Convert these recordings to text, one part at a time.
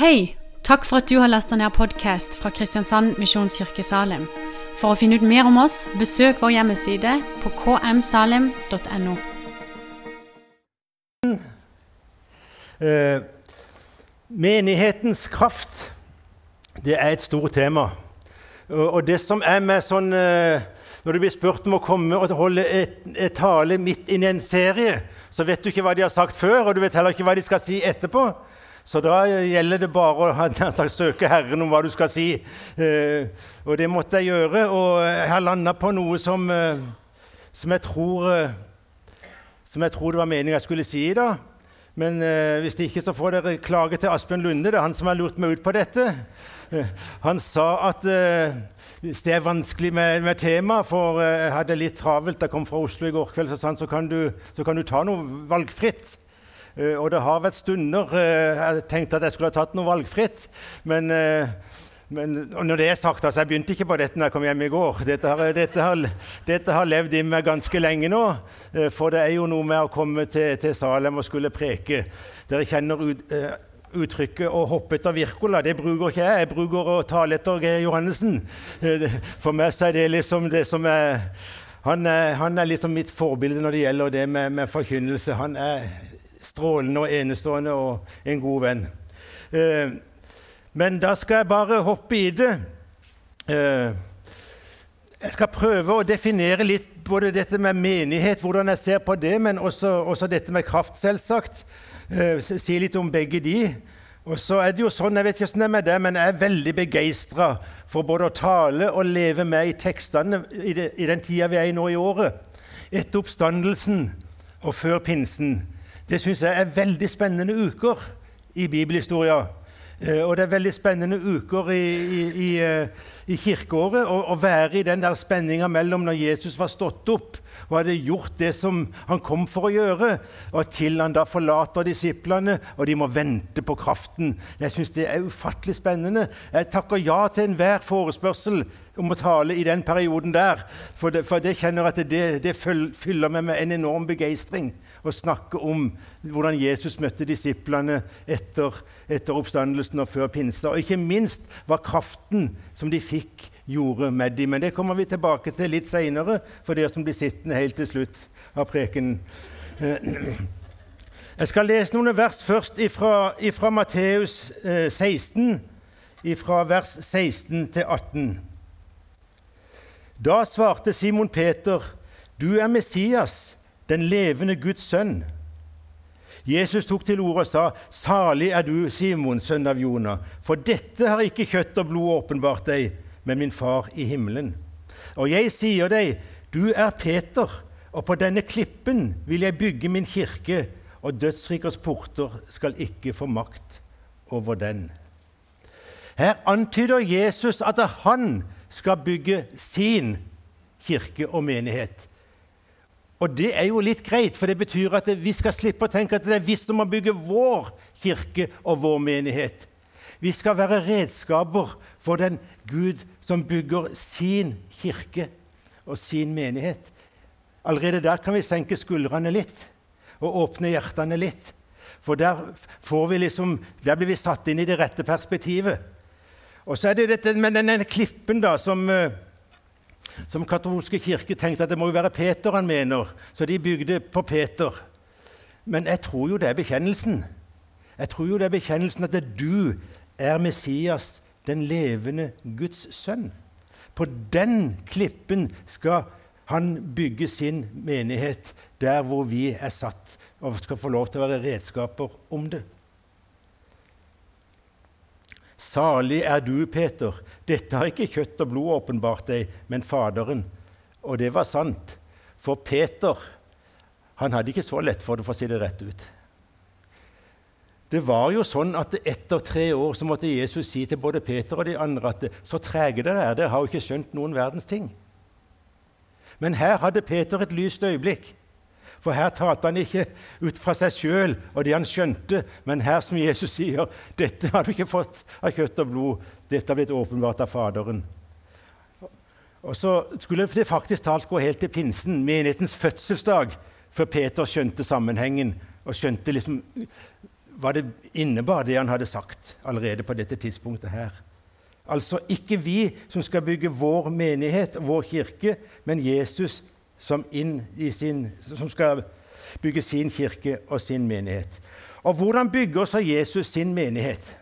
Hei! Takk for at du har lasta ned podkast fra Kristiansand Misjonskirke Salim. For å finne ut mer om oss, besøk vår hjemmeside på kmsalim.no. Eh, menighetens kraft, det er et stort tema. Og, det som er med sånn eh, Når du blir spurt om å komme og holde et, et tale midt inn i en serie, så vet du ikke hva de har sagt før, og du vet heller ikke hva de skal si etterpå. Så da gjelder det bare å søke Herren om hva du skal si. Eh, og det måtte jeg gjøre, og jeg har landa på noe som, eh, som, jeg tror, eh, som jeg tror det var meningen jeg skulle si i dag. Men hvis det ikke, så får dere klage til Asbjørn Lunde. Det er han som har lurt meg ut på dette. Han sa at hvis det er vanskelig med, med tema, for jeg hadde litt travelt Jeg kom fra Oslo i går kveld, så, sa han, så, så kan du ta noe valgfritt. Eh, og det har vært stunder eh, jeg tenkte at jeg skulle ha tatt noe valgfritt. Men, eh, men når det er sagt, altså, jeg begynte ikke på dette når jeg kom hjem i går. Dette har, dette har, dette har levd i meg ganske lenge nå. For det er jo noe med å komme til, til Salem og skulle preke. Dere kjenner ut, uttrykket 'å hoppe etter Wirkola'. Det bruker ikke jeg. Jeg bruker å tale etter Geir Johannessen. For meg så er det liksom det som er Han han er liksom mitt forbilde når det gjelder det med, med forkynnelse. Han er strålende og enestående og en god venn. Eh, men da skal jeg bare hoppe i det. Eh, jeg skal prøve å definere litt både dette med menighet, hvordan jeg ser på det, men også, også dette med kraft, selvsagt. Eh, si litt om begge de. Og så er det jo sånn, Jeg vet ikke hvordan det er med det, men jeg er veldig begeistra for både å tale og leve med i tekstene i, det, i den tida vi er i nå i året. Etter oppstandelsen og før pinsen. Det syns jeg er veldig spennende uker i bibelhistoria. Eh, og det er veldig spennende uker i, i, i, eh, i kirkeåret å, være i den der spenninga mellom når Jesus var stått opp og hadde gjort det som han kom for å gjøre, og til han da forlater disiplene, og de må vente på kraften. Jeg syns det er ufattelig spennende. Jeg takker ja til enhver forespørsel om å tale i den perioden der, for det, for det kjenner at det, det fyller meg med en enorm begeistring å snakke om hvordan Jesus møtte disiplene etter, etter oppstandelsen og før pinse. Og ikke minst hva kraften som de fikk, gjorde med dem. Men det kommer vi tilbake til litt seinere, for dere som blir sittende helt til slutt av prekenen. Jeg skal lese noen vers først fra Matteus eh, 16, fra vers 16 til 18. Da svarte Simon Peter, 'Du er Messias, den levende Guds sønn.' Jesus tok til orde og sa, 'Salig er du, Simon, sønn av Jonah, for dette har ikke kjøtt og blod åpenbart deg, men min far i himmelen.' Og jeg sier deg, du er Peter, og på denne klippen vil jeg bygge min kirke, og dødsrikers porter skal ikke få makt over den. Her antyder Jesus at han skal bygge sin kirke og menighet. Og det er jo litt greit, for det betyr at vi skal slippe å tenke at det er vi som må bygge vår kirke og vår menighet. Vi skal være redskaper for den Gud som bygger sin kirke og sin menighet. Allerede der kan vi senke skuldrene litt og åpne hjertene litt. For der, liksom, der blir vi satt inn i det rette perspektivet. Og så er det dette med denne klippen da, som, eh, som katolske kirke tenkte at det må jo være Peter han mener, så de bygde på Peter. Men jeg tror jo det er bekjennelsen. Jeg tror jo det er bekjennelsen at du er Messias, den levende Guds sønn. På den klippen skal han bygge sin menighet, der hvor vi er satt, og skal få lov til å være redskaper om det. Salig er du, Peter. Dette har ikke kjøtt og blod åpenbart deg, men Faderen. Og det var sant, for Peter han hadde ikke så lett for det, for å si det rett ut. Det var jo sånn at Etter tre år så måtte Jesus si til både Peter og de andre at så trege dere er, dere har jo ikke skjønt noen verdens ting. Men her hadde Peter et lyst øyeblikk. For her talte han ikke ut fra seg sjøl og det han skjønte, men her som Jesus sier dette har du ikke fått av kjøtt og blod, dette har blitt åpenbart av Faderen. Og så skulle det faktisk talt gå helt til pinsen, menighetens fødselsdag, før Peter skjønte sammenhengen og skjønte liksom hva det innebar, det han hadde sagt allerede på dette tidspunktet her. Altså ikke vi som skal bygge vår menighet, vår kirke, men Jesus som, sin, som skal bygge sin kirke og sin menighet. Og hvordan bygger så Jesus sin menighet?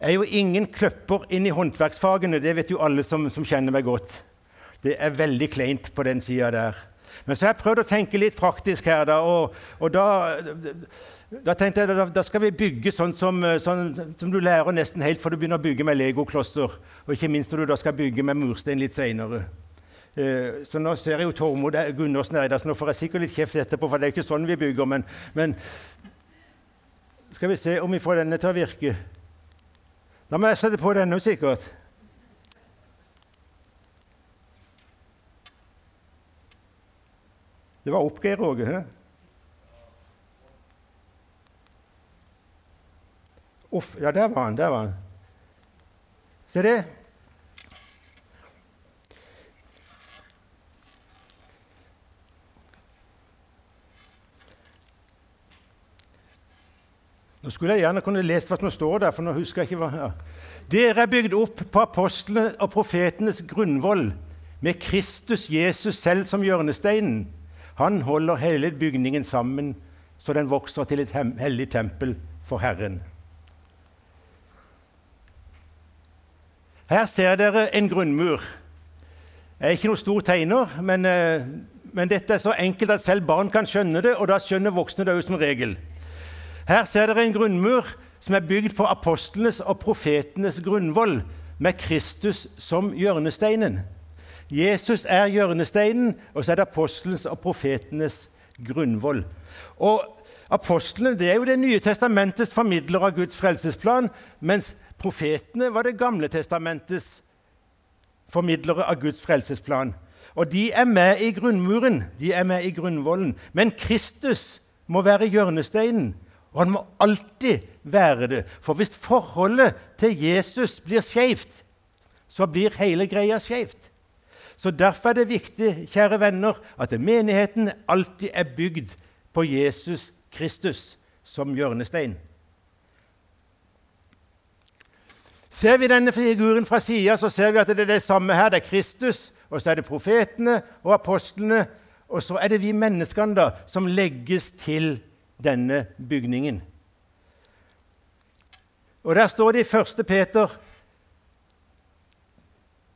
er jo ingen kløpper inn i håndverksfagene. Det vet jo alle som, som kjenner meg godt. Det er veldig kleint på den sida der. Men så har jeg prøvd å tenke litt praktisk her, da, og, og da, da, tenkte jeg da, da, skal vi bygge sånn som, sånn som, du lærer nesten helt før du begynner å bygge med legoklosser. Og ikke minst når du da skal bygge med murstein litt seinere. Eh, så nå ser jeg jo Tormod Gundersen her, så nå får jeg sikkert litt kjeft etterpå, for det er ikke sånn vi bygger. Men, men skal vi se om vi får denne til å virke. Da må jeg sette på denne sikkert. Det var opp, Geir Åge. Uff, ja, der var han. Der var han. Se det. Nå skulle jeg gjerne kunne lest hva som står der, for nå husker jeg ikke hva ja. Dere er bygd opp på apostlene og profetenes grunnvoll, med Kristus Jesus selv som hjørnesteinen. Han holder hele bygningen sammen så den vokser til et hellig tempel for Herren. Her ser dere en grunnmur. Jeg er ikke noen stor tegner, men, eh, men, dette er så enkelt at selv barn kan skjønne det, og da skjønner voksne det òg som regel. Her ser dere en grunnmur som er bygd på apostlenes og profetenes grunnvoll, med Kristus som hjørnesteinen. Jesus er hjørnesteinen, og så er det apostlenes og profetenes grunnvoll. Og Apostlene det er jo Det nye testamentets formidler av Guds frelsesplan, mens profetene var Det gamle testamentets formidlere av Guds frelsesplan. Og de er med i grunnmuren, de er med i grunnvollen. Men Kristus må være hjørnesteinen, og han må alltid være det. For hvis forholdet til Jesus blir skeivt, så blir hele greia skeivt. Så Derfor er det viktig kjære venner, at menigheten alltid er bygd på Jesus Kristus som hjørnestein. Ser vi denne figuren fra sida, så ser vi at det er det samme her. Det er Kristus, og så er det profetene og apostlene, og så er det vi menneskene da, som legges til denne bygningen. Og Der står det i 1. Peter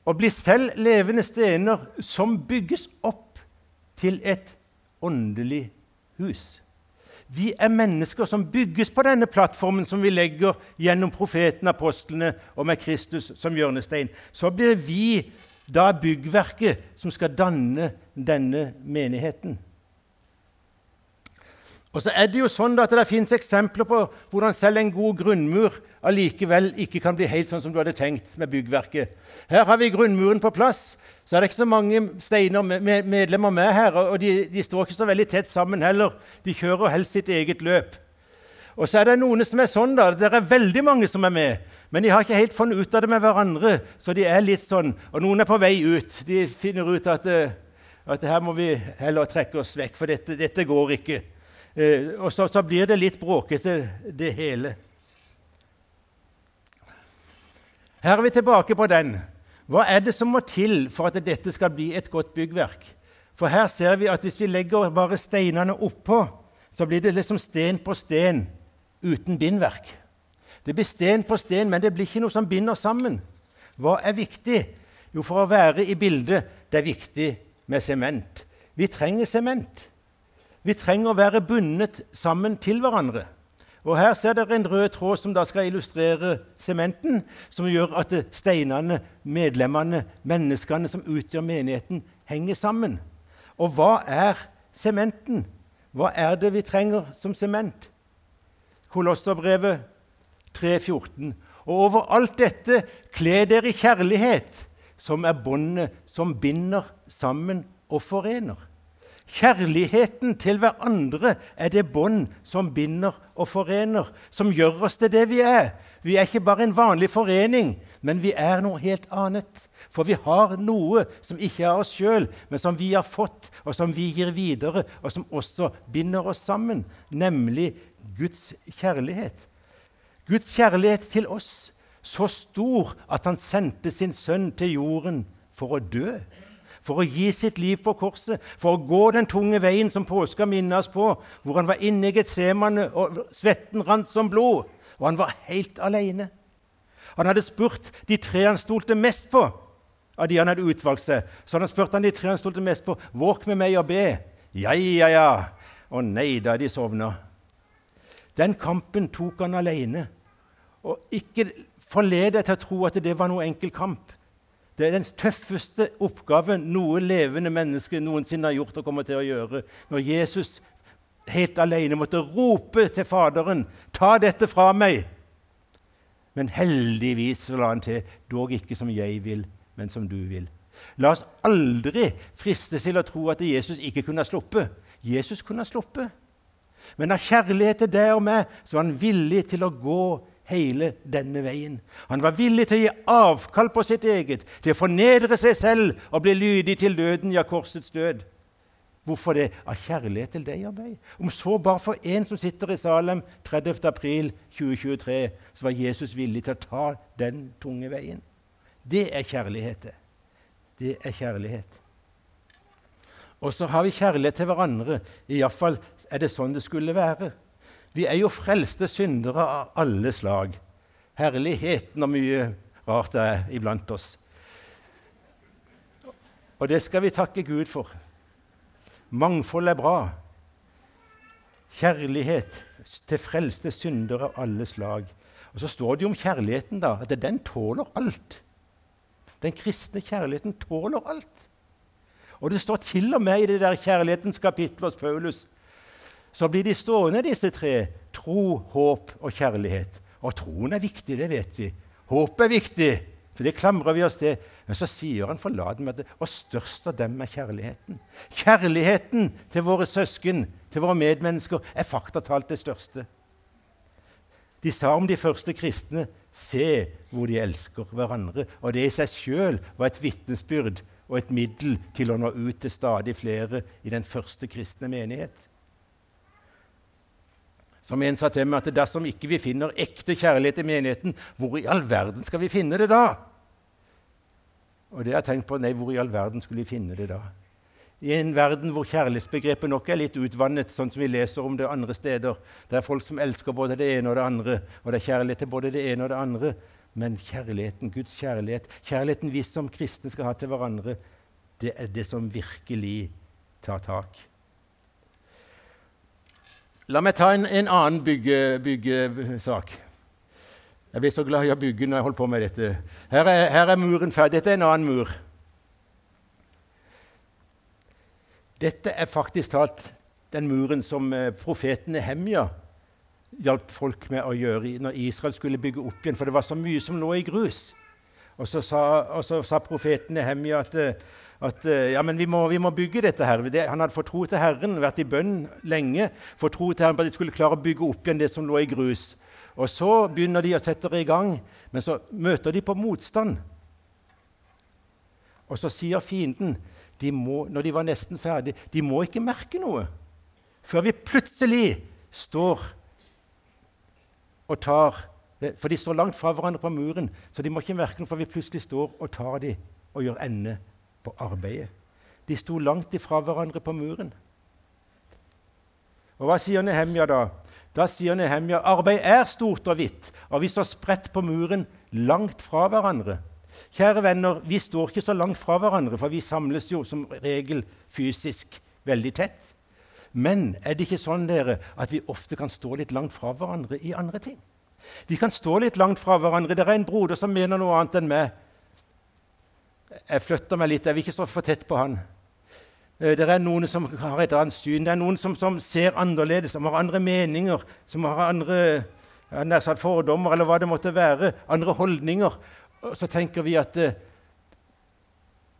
og bli selv levende stener som bygges opp til et åndelig hus. Vi er mennesker som bygges på denne plattformen som vi legger gjennom profeten, apostlene og med Kristus som hjørnestein. Så blir vi da byggverket som skal danne denne menigheten. Og så er Det jo sånn at det finnes eksempler på hvordan selv en god grunnmur allikevel ikke kan bli helt sånn som du hadde tenkt med byggverket. Her har vi grunnmuren på plass. Så er det ikke så mange steiner med medlemmer med her. Og de, de, står ikke så veldig tett sammen heller. De kjører helst sitt eget løp. Og så er det noen som er sånn, da. Det er veldig mange som er med. Men de har ikke helt funnet ut av det med hverandre. Så de er litt sånn. Og noen er på vei ut. De finner ut at, eh, at her må vi heller trekke oss vekk, for dette, dette går ikke. Eh, og så, så, blir det litt bråkete, det hele. Her er vi tilbake på den. Hva er det som må til for at dette skal bli et godt byggverk? For her ser vi at hvis vi legger bare steinene oppå, så blir det liksom sten på sten uten bindverk. Det blir sten på sten, men det blir ikke noe som binder sammen. Hva er viktig? Jo, for å være i bildet det er viktig med sement. Vi trenger sement. Vi trenger å være bundet sammen til hverandre. Og Her ser dere en rød tråd som da skal illustrere sementen, som gjør at steinene, medlemmene, menneskene som utgjør menigheten, henger sammen. Og hva er sementen? Hva er det vi trenger som sement? Kolosserbrevet 3,14. Og over alt dette kle dere i kjærlighet, som er båndet som binder sammen og forener. Kjærligheten til hverandre er det bånd som binder og forener, som gjør oss til det vi er. Vi er ikke bare en vanlig forening, men vi er noe helt annet. For vi har noe som ikke er oss sjøl, men som vi har fått, og som vi gir videre, og som også binder oss sammen, nemlig Guds kjærlighet. Guds kjærlighet til oss, så stor at han sendte sin sønn til jorden for å dø for å gi sitt liv på korset, for å gå den tunge veien som påska minnes på, hvor han var inne i Getsemane og svetten rant som blod, og han var helt alene. Han hadde spurt de tre han stolte mest på, av de han hadde utvalgt seg. Så han spurte han de tre han stolte mest på, 'Våk med meg og be.' Ja, ja, ja. Å nei da, de sovna. Den kampen tok han alene. Og ikke forled deg til å tro at det var noe enkel kamp. Det er den tøffeste oppgaven noe levende menneske noensinne har gjort og kommer til å gjøre. Når Jesus helt alene måtte rope til Faderen 'Ta dette fra meg!' Men heldigvis så la han til 'Dog ikke som jeg vil, men som du vil'. La oss aldri fristes til å tro at Jesus ikke kunne ha sluppet. Jesus kunne ha sluppet. Men av kjærlighet til deg og meg så var han villig til å gå hele denne veien. Han var villig til å gi avkall på sitt eget, til å fornedre seg selv og bli lydig til døden, ja, korsets død. Hvorfor det? Av kjærlighet til deg og meg. Om så bare for en som sitter i Salem 30. april 2023, så var Jesus villig til å ta den tunge veien. Det er kjærlighet. Det er kjærlighet. Og så har vi kjærlighet til hverandre. Iallfall er det sånn det skulle være. Vi er jo frelste syndere av alle slag. Herligheten og mye rart det er iblant oss. Og det skal vi takke Gud for. Mangfold er bra. Kjærlighet til frelste syndere av alle slag. Og så står det jo om kjærligheten da, at den tåler alt. Den kristne kjærligheten tåler alt. Og det står til og med i det der kjærlighetens kapittel hos Paulus så blir de stående, disse tre. Tro, håp og kjærlighet. Og troen er viktig, det vet vi. Håp er viktig, for det klamrer vi oss til. Men så sier han forlaten med det, og størst av dem er kjærligheten. Kjærligheten til våre søsken, til våre medmennesker, er faktatalt det største. De sa om de første kristne se hvor de elsker hverandre. Og det i seg sjøl var et vitnesbyrd og et middel til å nå ut til stadig flere i den første kristne menighet. Som en sa til meg, at dersom ikke vi finner ekte kjærlighet i menigheten, hvor i all verden skal vi finne det da? Og det har jeg tenkt på, nei, hvor i all verden skulle vi finne det da? I en verden hvor kjærlighetsbegrepet nok er litt utvannet, sånn som vi leser om det andre steder. Det er folk som elsker både det ene og det andre, og det er kjærlighet til både det ene og det andre. Men kjærligheten, Guds kjærlighet, kjærligheten vi som kristne skal ha til hverandre, det er det som virkelig tar tak. La meg ta en, en annen byggesak. Bygge jeg blir så glad i å bygge når jeg holder på med dette. Her er, her er muren ferdig. Dette er en annen mur. Dette er faktisk talt den muren som eh, profeten Nehemja hjalp folk med å gjøre når Israel skulle bygge opp igjen, for det var så mye som lå i grus. Og så sa, og så sa profeten Nehemja at eh, at eh, ja, men vi må, vi må bygge dette. her. Det, han hadde fått tro til Herren, vært i bønn lenge, fått tro til Herren på at de skulle klare å bygge opp igjen det som lå i grus. Og Så begynner de å sette det i gang, men så møter de på motstand. Og så sier fienden, de må, når de var nesten ferdige, de må ikke merke noe før vi plutselig står og tar For de står langt fra hverandre på muren, så de må ikke merke noe før vi plutselig står og tar dem og gjør ende på arbeidet. De sto langt ifra hverandre på muren. Og Hva sier Nehemja da? Da sier Nehemja arbeid er stort og hvitt, og vi står spredt på muren langt fra hverandre. Kjære venner, vi står ikke så langt fra hverandre, for vi samles jo som regel fysisk veldig tett. Men er det ikke sånn dere, at vi ofte kan stå litt langt fra hverandre i andre ting? Vi kan stå litt langt fra hverandre. Det er en broder som mener noe annet enn meg. Jeg flytter meg litt. Jeg vil ikke stå for tett på han. Eh, det er noen som har et annet syn. Det er noen som, som ser annerledes, som har andre meninger, som har andre ja, fordommer, eller hva det måtte være. Andre holdninger. Og så tenker vi at eh,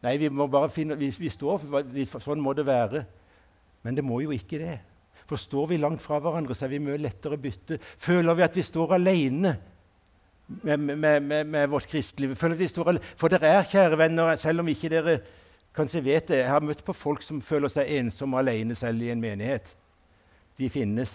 Nei, vi må bare finne Vi, vi står for Sånn må det være. Men det må jo ikke det. For står vi langt fra hverandre, så er vi mye lettere å bytte. Føler vi at vi står alene med, med, med, med vårt kristeliv. For dere er, kjære venner, selv om ikke dere kanskje vet det Jeg har møtt på folk som føler seg ensomme og alene selv i en menighet. De finnes.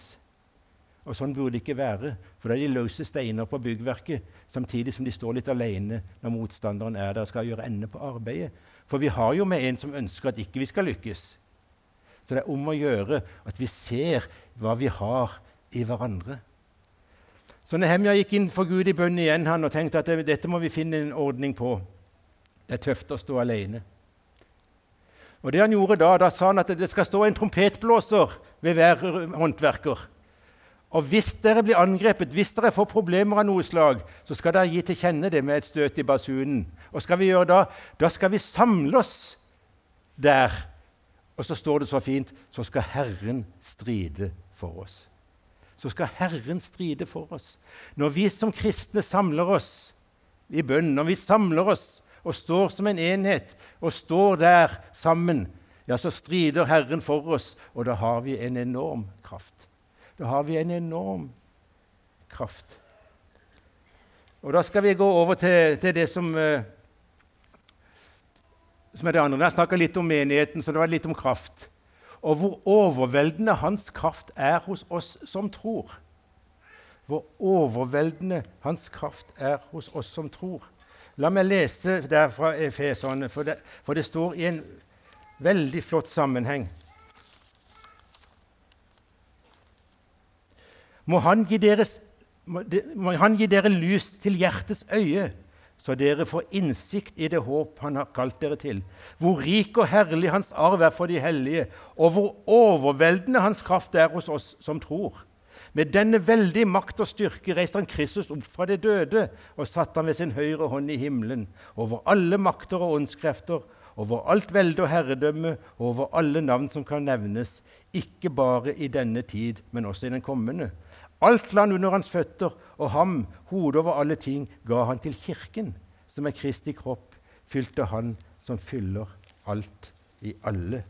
Og sånn burde det ikke være, for da er de løse steiner på byggverket, samtidig som de står litt alene når motstanderen er der og skal gjøre ende på arbeidet. For vi har jo med en som ønsker at ikke vi skal lykkes. Så det er om å gjøre at vi ser hva vi har i hverandre. Så Nehemja gikk inn for Gud i bønn igjen han, og tenkte at dette må vi finne en ordning på. Det er tøft å stå alene. Og det han gjorde Da da sa han at det skal stå en trompetblåser ved hver håndverker. Og hvis dere blir angrepet, hvis dere får problemer av noe slag, så skal dere gi til kjenne det med et støt i basunen. Og skal vi gjøre da? Da skal vi samle oss der. Og så står det så fint så skal Herren stride for oss så skal Herren stride for oss. Når vi som kristne samler oss i bønn, når vi samler oss og står som en enhet og står der sammen, ja, så strider Herren for oss, og da har vi en enorm kraft. Da har vi en enorm kraft. Og da skal vi gå over til, til det som, uh, som er det andre. Jeg snakka litt om menigheten, så det var litt om kraft og hvor overveldende hans kraft er hos oss som tror. Hvor overveldende hans kraft er hos oss som tror. La meg lese der fra Efesene, for, for det står i en veldig flott sammenheng. Må han gi, deres, må han gi dere lys til hjertets øye så dere får innsikt i det håp han har kalt dere til. Hvor rik og herlig hans arv er for de hellige, og hvor overveldende hans kraft er hos oss som tror. Med denne veldige makt og styrke reiste han Kristus opp fra de døde og satte han ved sin høyre hånd i himmelen, over alle makter og åndskrefter, over alt velde og herredømme, og over alle navn som kan nevnes, ikke bare i denne tid, men også i den kommende. Alt land under hans føtter, og ham, hodet over alle ting, ga han til kirken, som er Kristi kropp, fylte han som fyller alt i alle.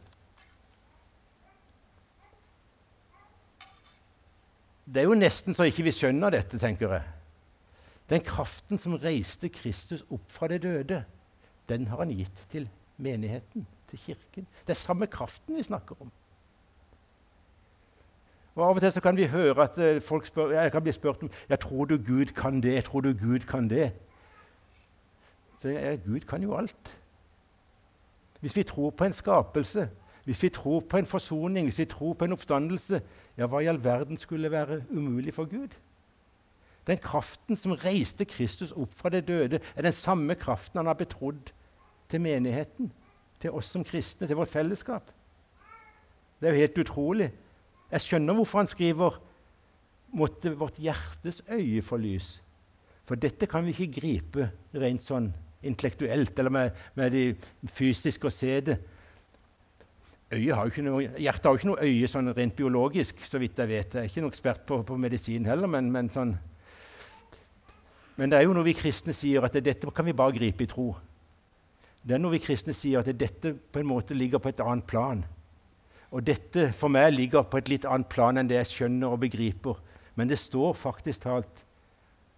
Det er jo nesten så ikke vi skjønner dette, tenker jeg. Den kraften som reiste Kristus opp fra det døde, den har han gitt til menigheten, til kirken. Det er samme kraften vi snakker om. Og Av og til kan vi høre at uh, folk spør, jeg kan bli spurt om jeg tror du Gud kan det. Tror du Gud kan det? Så jeg, Gud kan jo alt. Hvis vi tror på en skapelse, hvis vi tror på en forsoning, hvis vi tror på en oppstandelse, ja, hva i all verden skulle være umulig for Gud? Den kraften som reiste Kristus opp fra det døde, er den samme kraften han har betrodd til menigheten, til oss som kristne, til vårt fellesskap. Det er jo helt utrolig. Jeg skjønner hvorfor han skriver 'måtte vårt hjertes øye få lys'. For dette kan vi ikke gripe rent sånn intellektuelt eller med, med det fysiske å se det. Har noe, hjertet har jo ikke noe øye sånn rent biologisk, så vidt jeg vet. Jeg er ikke noen ekspert på, på medisin heller, men, men, sånn. men, det er jo noe vi kristne sier, at dette kan vi bare gripe i tro. Det er noe vi kristne sier, at dette på en måte ligger på et annet plan. Og dette for meg ligger på et litt annet plan enn det jeg skjønner og begriper. Men det står faktisk talt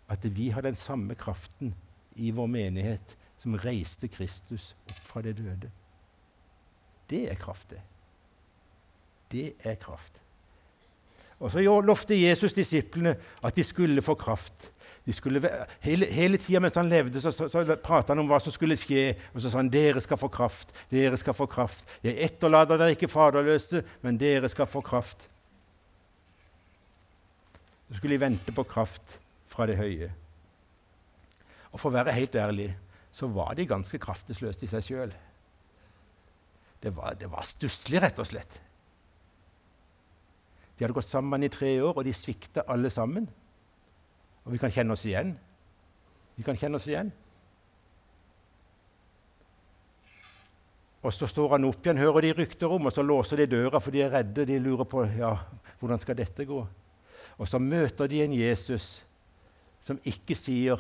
at vi har den samme kraften i vår menighet som reiste Kristus opp fra det døde. Det er kraft, det. Det er kraft. Og så lovte Jesus disiplene at de skulle få kraft skulle, hele, hele tida mens han levde, så, så, så prata han om hva som skulle skje. Og så sa han dere skal få kraft, dere skal få kraft. Jeg etterlater dere ikke faderløse, men dere skal få kraft. Så skulle de vente på kraft fra det høye. Og for å være helt ærlig så var de ganske kraftesløse i seg sjøl. Det var, det var stusslig, rett og slett. De hadde gått sammen i tre år, og de svikta alle sammen. Og vi kan kjenne oss igjen. Vi kan kjenne oss igjen. Og så står han opp igjen, hører de rykter om, og så låser de døra, for de er redde. De lurer på ja, hvordan skal dette gå. Og så møter de en Jesus som ikke sier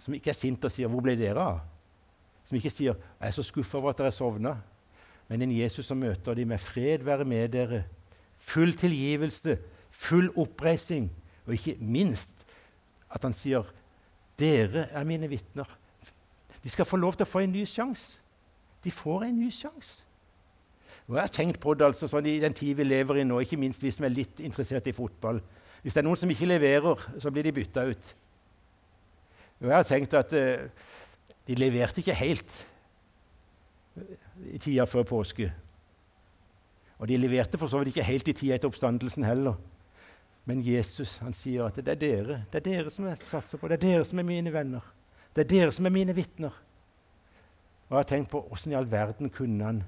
Som ikke er sint og sier 'Hvor ble dere av?' Som ikke sier 'Jeg er så skuffa over at dere sovna'. Men en Jesus som møter dem med 'Fred være med dere', full tilgivelse, full oppreising, og ikke minst at han sier, 'Dere er mine vitner'. De skal få lov til å få en ny sjanse. De får en ny sjanse. Jeg har tenkt på det altså, sånn, i den tid vi lever i nå, ikke minst vi som er litt interessert i fotball. Hvis det er noen som ikke leverer, så blir de bytta ut. Og jeg har tenkt at uh, de leverte ikke helt i tida før påske. Og de leverte for så vidt ikke helt i tida etter oppstandelsen heller. Men Jesus han sier at det er dere det er dere som jeg satser på. Det er dere som er mine venner. Det er dere som er mine vitner. Og jeg har tenkt på åssen i all verden kunne han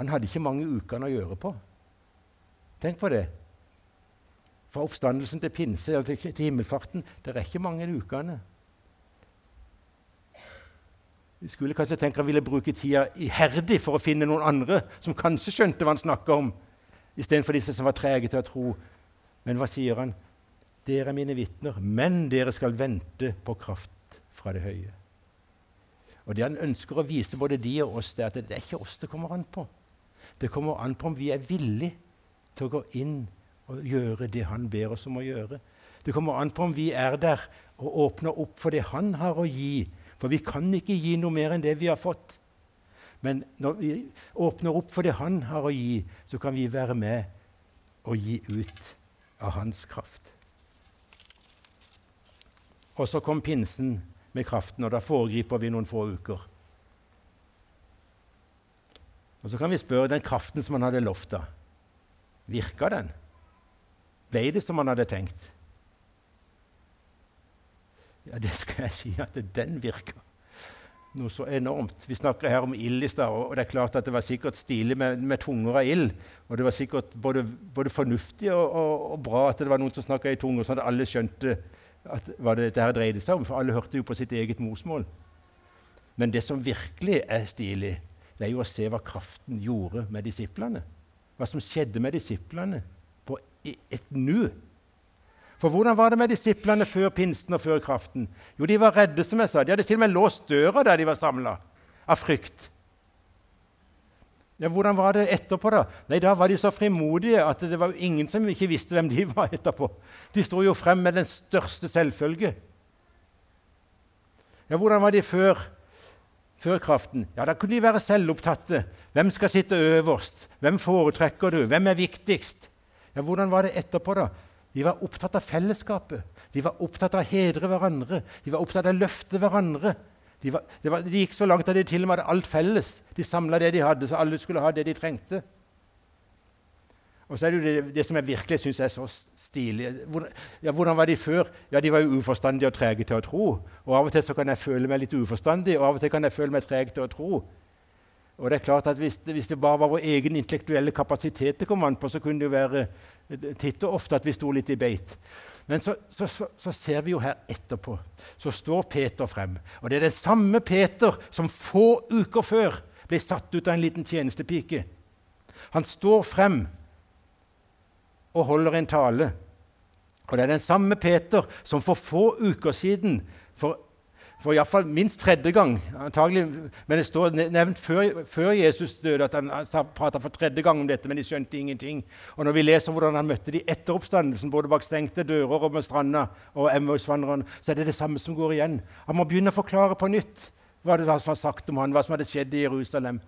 Han hadde ikke mange ukene å gjøre på. Tenk på det. Fra oppstandelsen til pinse eller til, til himmelfarten det er ikke mange ukene. Vi skulle kanskje tenke han ville bruke tida iherdig for å finne noen andre som kanskje skjønte hva han snakka om, istedenfor disse som var trege til å tro. Men hva sier han? Dere er mine vitner, men dere skal vente på kraft fra det høye. Og Det han ønsker å vise både de og oss, det er at det er ikke oss det kommer an på. Det kommer an på om vi er villige til å gå inn og gjøre det han ber oss om å gjøre. Det kommer an på om vi er der og åpner opp for det han har å gi for vi kan ikke gi noe mer enn det vi har fått. Men når vi åpner opp for det Han har å gi, så kan vi være med og gi ut av Hans kraft. Og så kom pinsen med kraften, og da foregriper vi noen få uker. Og Så kan vi spørre den kraften som han hadde lovt, da. Virka den? Ble det som han hadde tenkt? Ja, det skal jeg si at den virker noe så enormt. Vi snakker her om ild i stad, og det er klart at det var sikkert stilig med, med tunger av ild. Og det var sikkert både, både fornuftig og, og, og, bra at det var noen som snakka i tunger, sånn at alle skjønte at, hva det, dette her dreide seg om, for alle hørte jo på sitt eget morsmål. Men det som virkelig er stilig, det er jo å se hva kraften gjorde med disiplene. Hva som skjedde med disiplene på et nu. For hvordan var det med disiplene før pinsten og før kraften? Jo, de var redde, som jeg sa. De hadde til og med låst døra der de var samla, av frykt. Ja, Hvordan var det etterpå? Da Nei, da var de så frimodige at det var ingen som ikke visste hvem de var etterpå. De sto jo frem med den største selvfølge. Ja, Hvordan var de før, før kraften? Ja, Da kunne de være selvopptatte. Hvem skal sitte øverst? Hvem foretrekker du? Hvem er viktigst? Ja, Hvordan var det etterpå, da? De var opptatt av fellesskapet. De var opptatt av å hedre hverandre. De var opptatt av å løfte hverandre. De, var, de, var, de, gikk så langt at de til og med hadde alt felles. De samla det de hadde, så alle skulle ha det de trengte. Og så er det jo det, det som jeg virkelig syns er så stilig. Hvordan, ja, hvordan var de før? Ja, De var jo uforstandige og trege til å tro. Og Av og til så kan jeg føle meg litt uforstandig, og av og til kan jeg føle meg treg til å tro. Og det er klart at hvis hvis det, bare var vår egen intellektuelle kapasitet det kom an på, så kunne det jo være titt og ofte at vi sto litt i beit. Men så, så, så, så, ser vi jo her etterpå, så står Peter frem. Og det er den samme Peter som få uker før ble satt ut av en liten tjenestepike. Han står frem og holder en tale. Og det er den samme Peter som for få uker siden for for iallfall minst tredje gang. antagelig, Men det står nevnt før, før Jesus døde at han prata for tredje gang om dette, men de skjønte ingenting. Og Når vi leser hvordan han møtte de etter oppstandelsen, både bak stengte dører og med stranda, og Emmausvandrerne, så er det det samme som går igjen. Han må begynne å forklare på nytt hva det var som var sagt om han, hva som hadde skjedd i Jerusalem.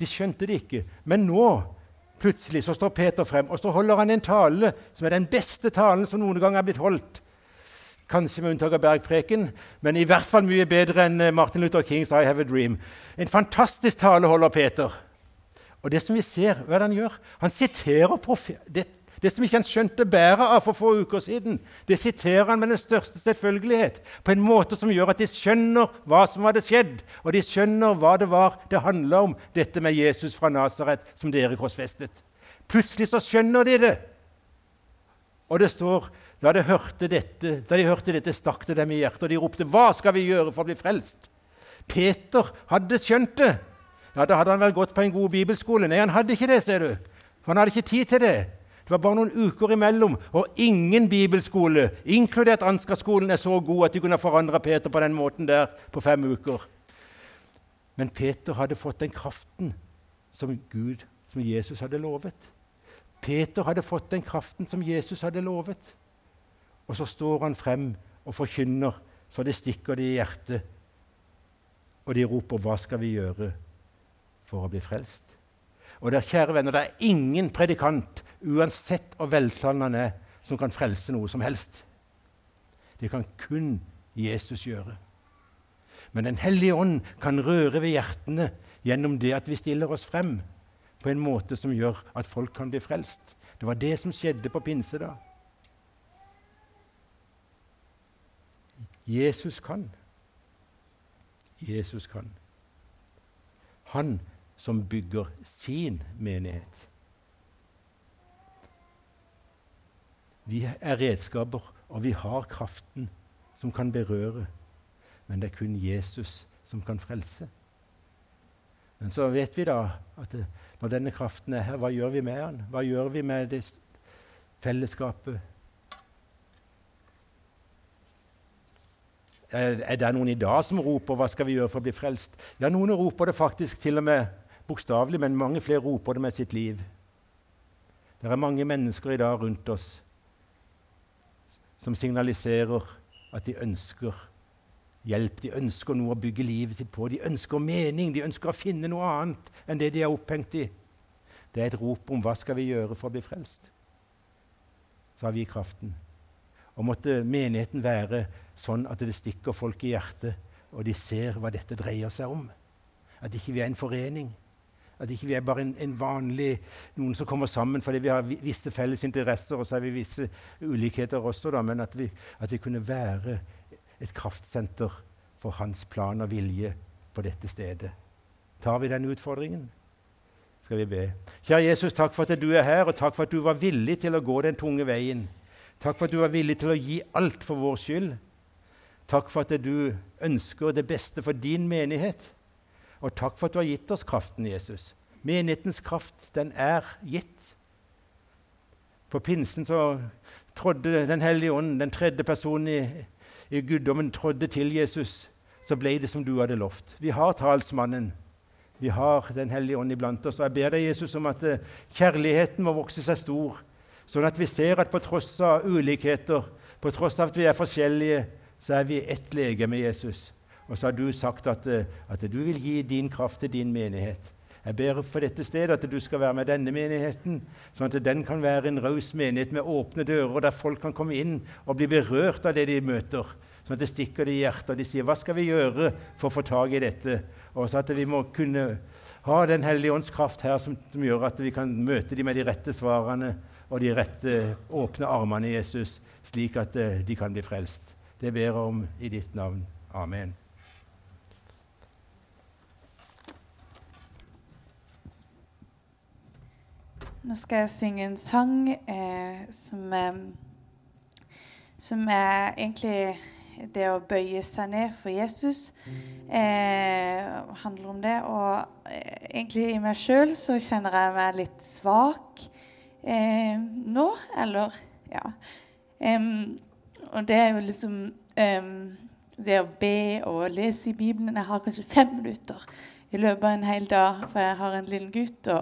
De skjønte det ikke. Men nå plutselig så står Peter frem, og så holder han en tale som er den beste talen som noen gang er blitt holdt Kanskje med unntak av Bergpreken, men i hvert fall mye bedre enn eh, Martin Luther Kings 'I Have a Dream'. En fantastisk tale holder Peter. Og det som vi ser, hva er det han gjør? Han siterer det, det som ikke han skjønte bæret av for få uker siden, det siterer han med den største selvfølgelighet, på en måte som gjør at de skjønner hva som hadde skjedd, og de skjønner hva det var det handla om, dette med Jesus fra Nasaret som dere korsfestet. Plutselig så skjønner de det. Og det står da de hørte dette, da de hørte dette stakk det dem i hjertet, og de ropte, 'Hva skal vi gjøre for å bli frelst?' Peter hadde skjønt det. Ja, Da hadde han vel gått på en god bibelskole. Nei, han hadde ikke det, ser du. For han hadde ikke tid til det. Det var bare noen uker imellom, og ingen bibelskole, inkludert Ansgar-skolen, er så god at de kunne forandre Peter på den måten der på fem uker. Men Peter hadde fått den kraften som Gud, som Jesus hadde lovet. Peter hadde fått den kraften som Jesus hadde lovet. Og så står han frem og forkynner så det stikker de i hjertet. Og de roper 'Hva skal vi gjøre for å bli frelst?' Og der, kjære venner, det er ingen predikant, uansett hvor veltalende han er, som kan frelse noe som helst. Det kan kun Jesus gjøre. Men Den hellige ånd kan røre ved hjertene gjennom det at vi stiller oss frem på en måte som gjør at folk kan bli frelst. Det var det som skjedde på pinsedag. Jesus kan. Jesus kan. Han som bygger sin menighet. Vi er redskaper, og vi har kraften som kan berøre. Men det er kun Jesus som kan frelse. Men så vet vi da at når denne kraften er her, hva gjør vi med den? Hva gjør vi med det fellesskapet? Er det noen i dag som roper 'Hva skal vi gjøre for å bli frelst?' Ja, noen roper det faktisk til og med bokstavelig, men mange flere roper det med sitt liv. Det er mange mennesker i dag rundt oss som signaliserer at de ønsker hjelp. De ønsker noe å bygge livet sitt på. De ønsker mening. De ønsker å finne noe annet enn det de er opphengt i. Det er et rop om hva skal vi gjøre for å bli frelst. Så har vi kraften. Og måtte menigheten være sånn at det stikker folk i hjertet, og de ser hva dette dreier seg om. At ikke vi er en forening. At ikke vi er bare en, en vanlig noen som kommer sammen fordi vi har visse felles interesser, og så har vi visse ulikheter også, da, men at vi, at vi kunne være et kraftsenter for hans plan og vilje på dette stedet. Tar vi den utfordringen? Skal vi be. Kjære Jesus, takk for at du er her, og takk for at du var villig til å gå den tunge veien. Takk for at du var villig til å gi alt for vår skyld. Takk for at du ønsker det beste for din menighet. Og takk for at du har gitt oss kraften, Jesus. Menighetens kraft, den er gitt. På pinsen så trådde Den hellige ånd, den tredje personen i, i guddommen, trådde til Jesus. Så ble det som du hadde lovt. Vi har talsmannen. Vi har Den hellige ånd iblant oss. Og jeg ber deg, Jesus, om at eh, kjærligheten må vokse seg stor, sånn at vi ser at på tross av ulikheter, på tross av at vi er forskjellige, så er vi ett lege med Jesus. Og så har du sagt at, eh, at, du vil gi din kraft til din menighet. Jeg ber for dette stedet at du skal være med denne menigheten, sånn at den kan være en raus menighet med åpne dører, der folk kan komme inn og bli berørt av det de møter. Sånn at det stikker det i hjertet, og de sier 'Hva skal vi gjøre for å få tak i dette?' Og så at vi må kunne ha Den hellige ånds kraft her, som, som gjør at vi kan møte dem med de rette svarene og de rette åpne armene i Jesus, slik at uh, de kan bli frelst. Det ber jeg om i ditt navn. Amen. Nå skal jeg synge en sang eh, som, eh, som er egentlig det å bøye seg ned for Jesus. Eh, handler om det. Og eh, egentlig i meg sjøl så kjenner jeg meg litt svak eh, nå. Eller ja. Og det er jo liksom Det å be og lese i Bibelen Jeg har kanskje fem minutter i løpet av en hel dag, for jeg har en liten gutt. og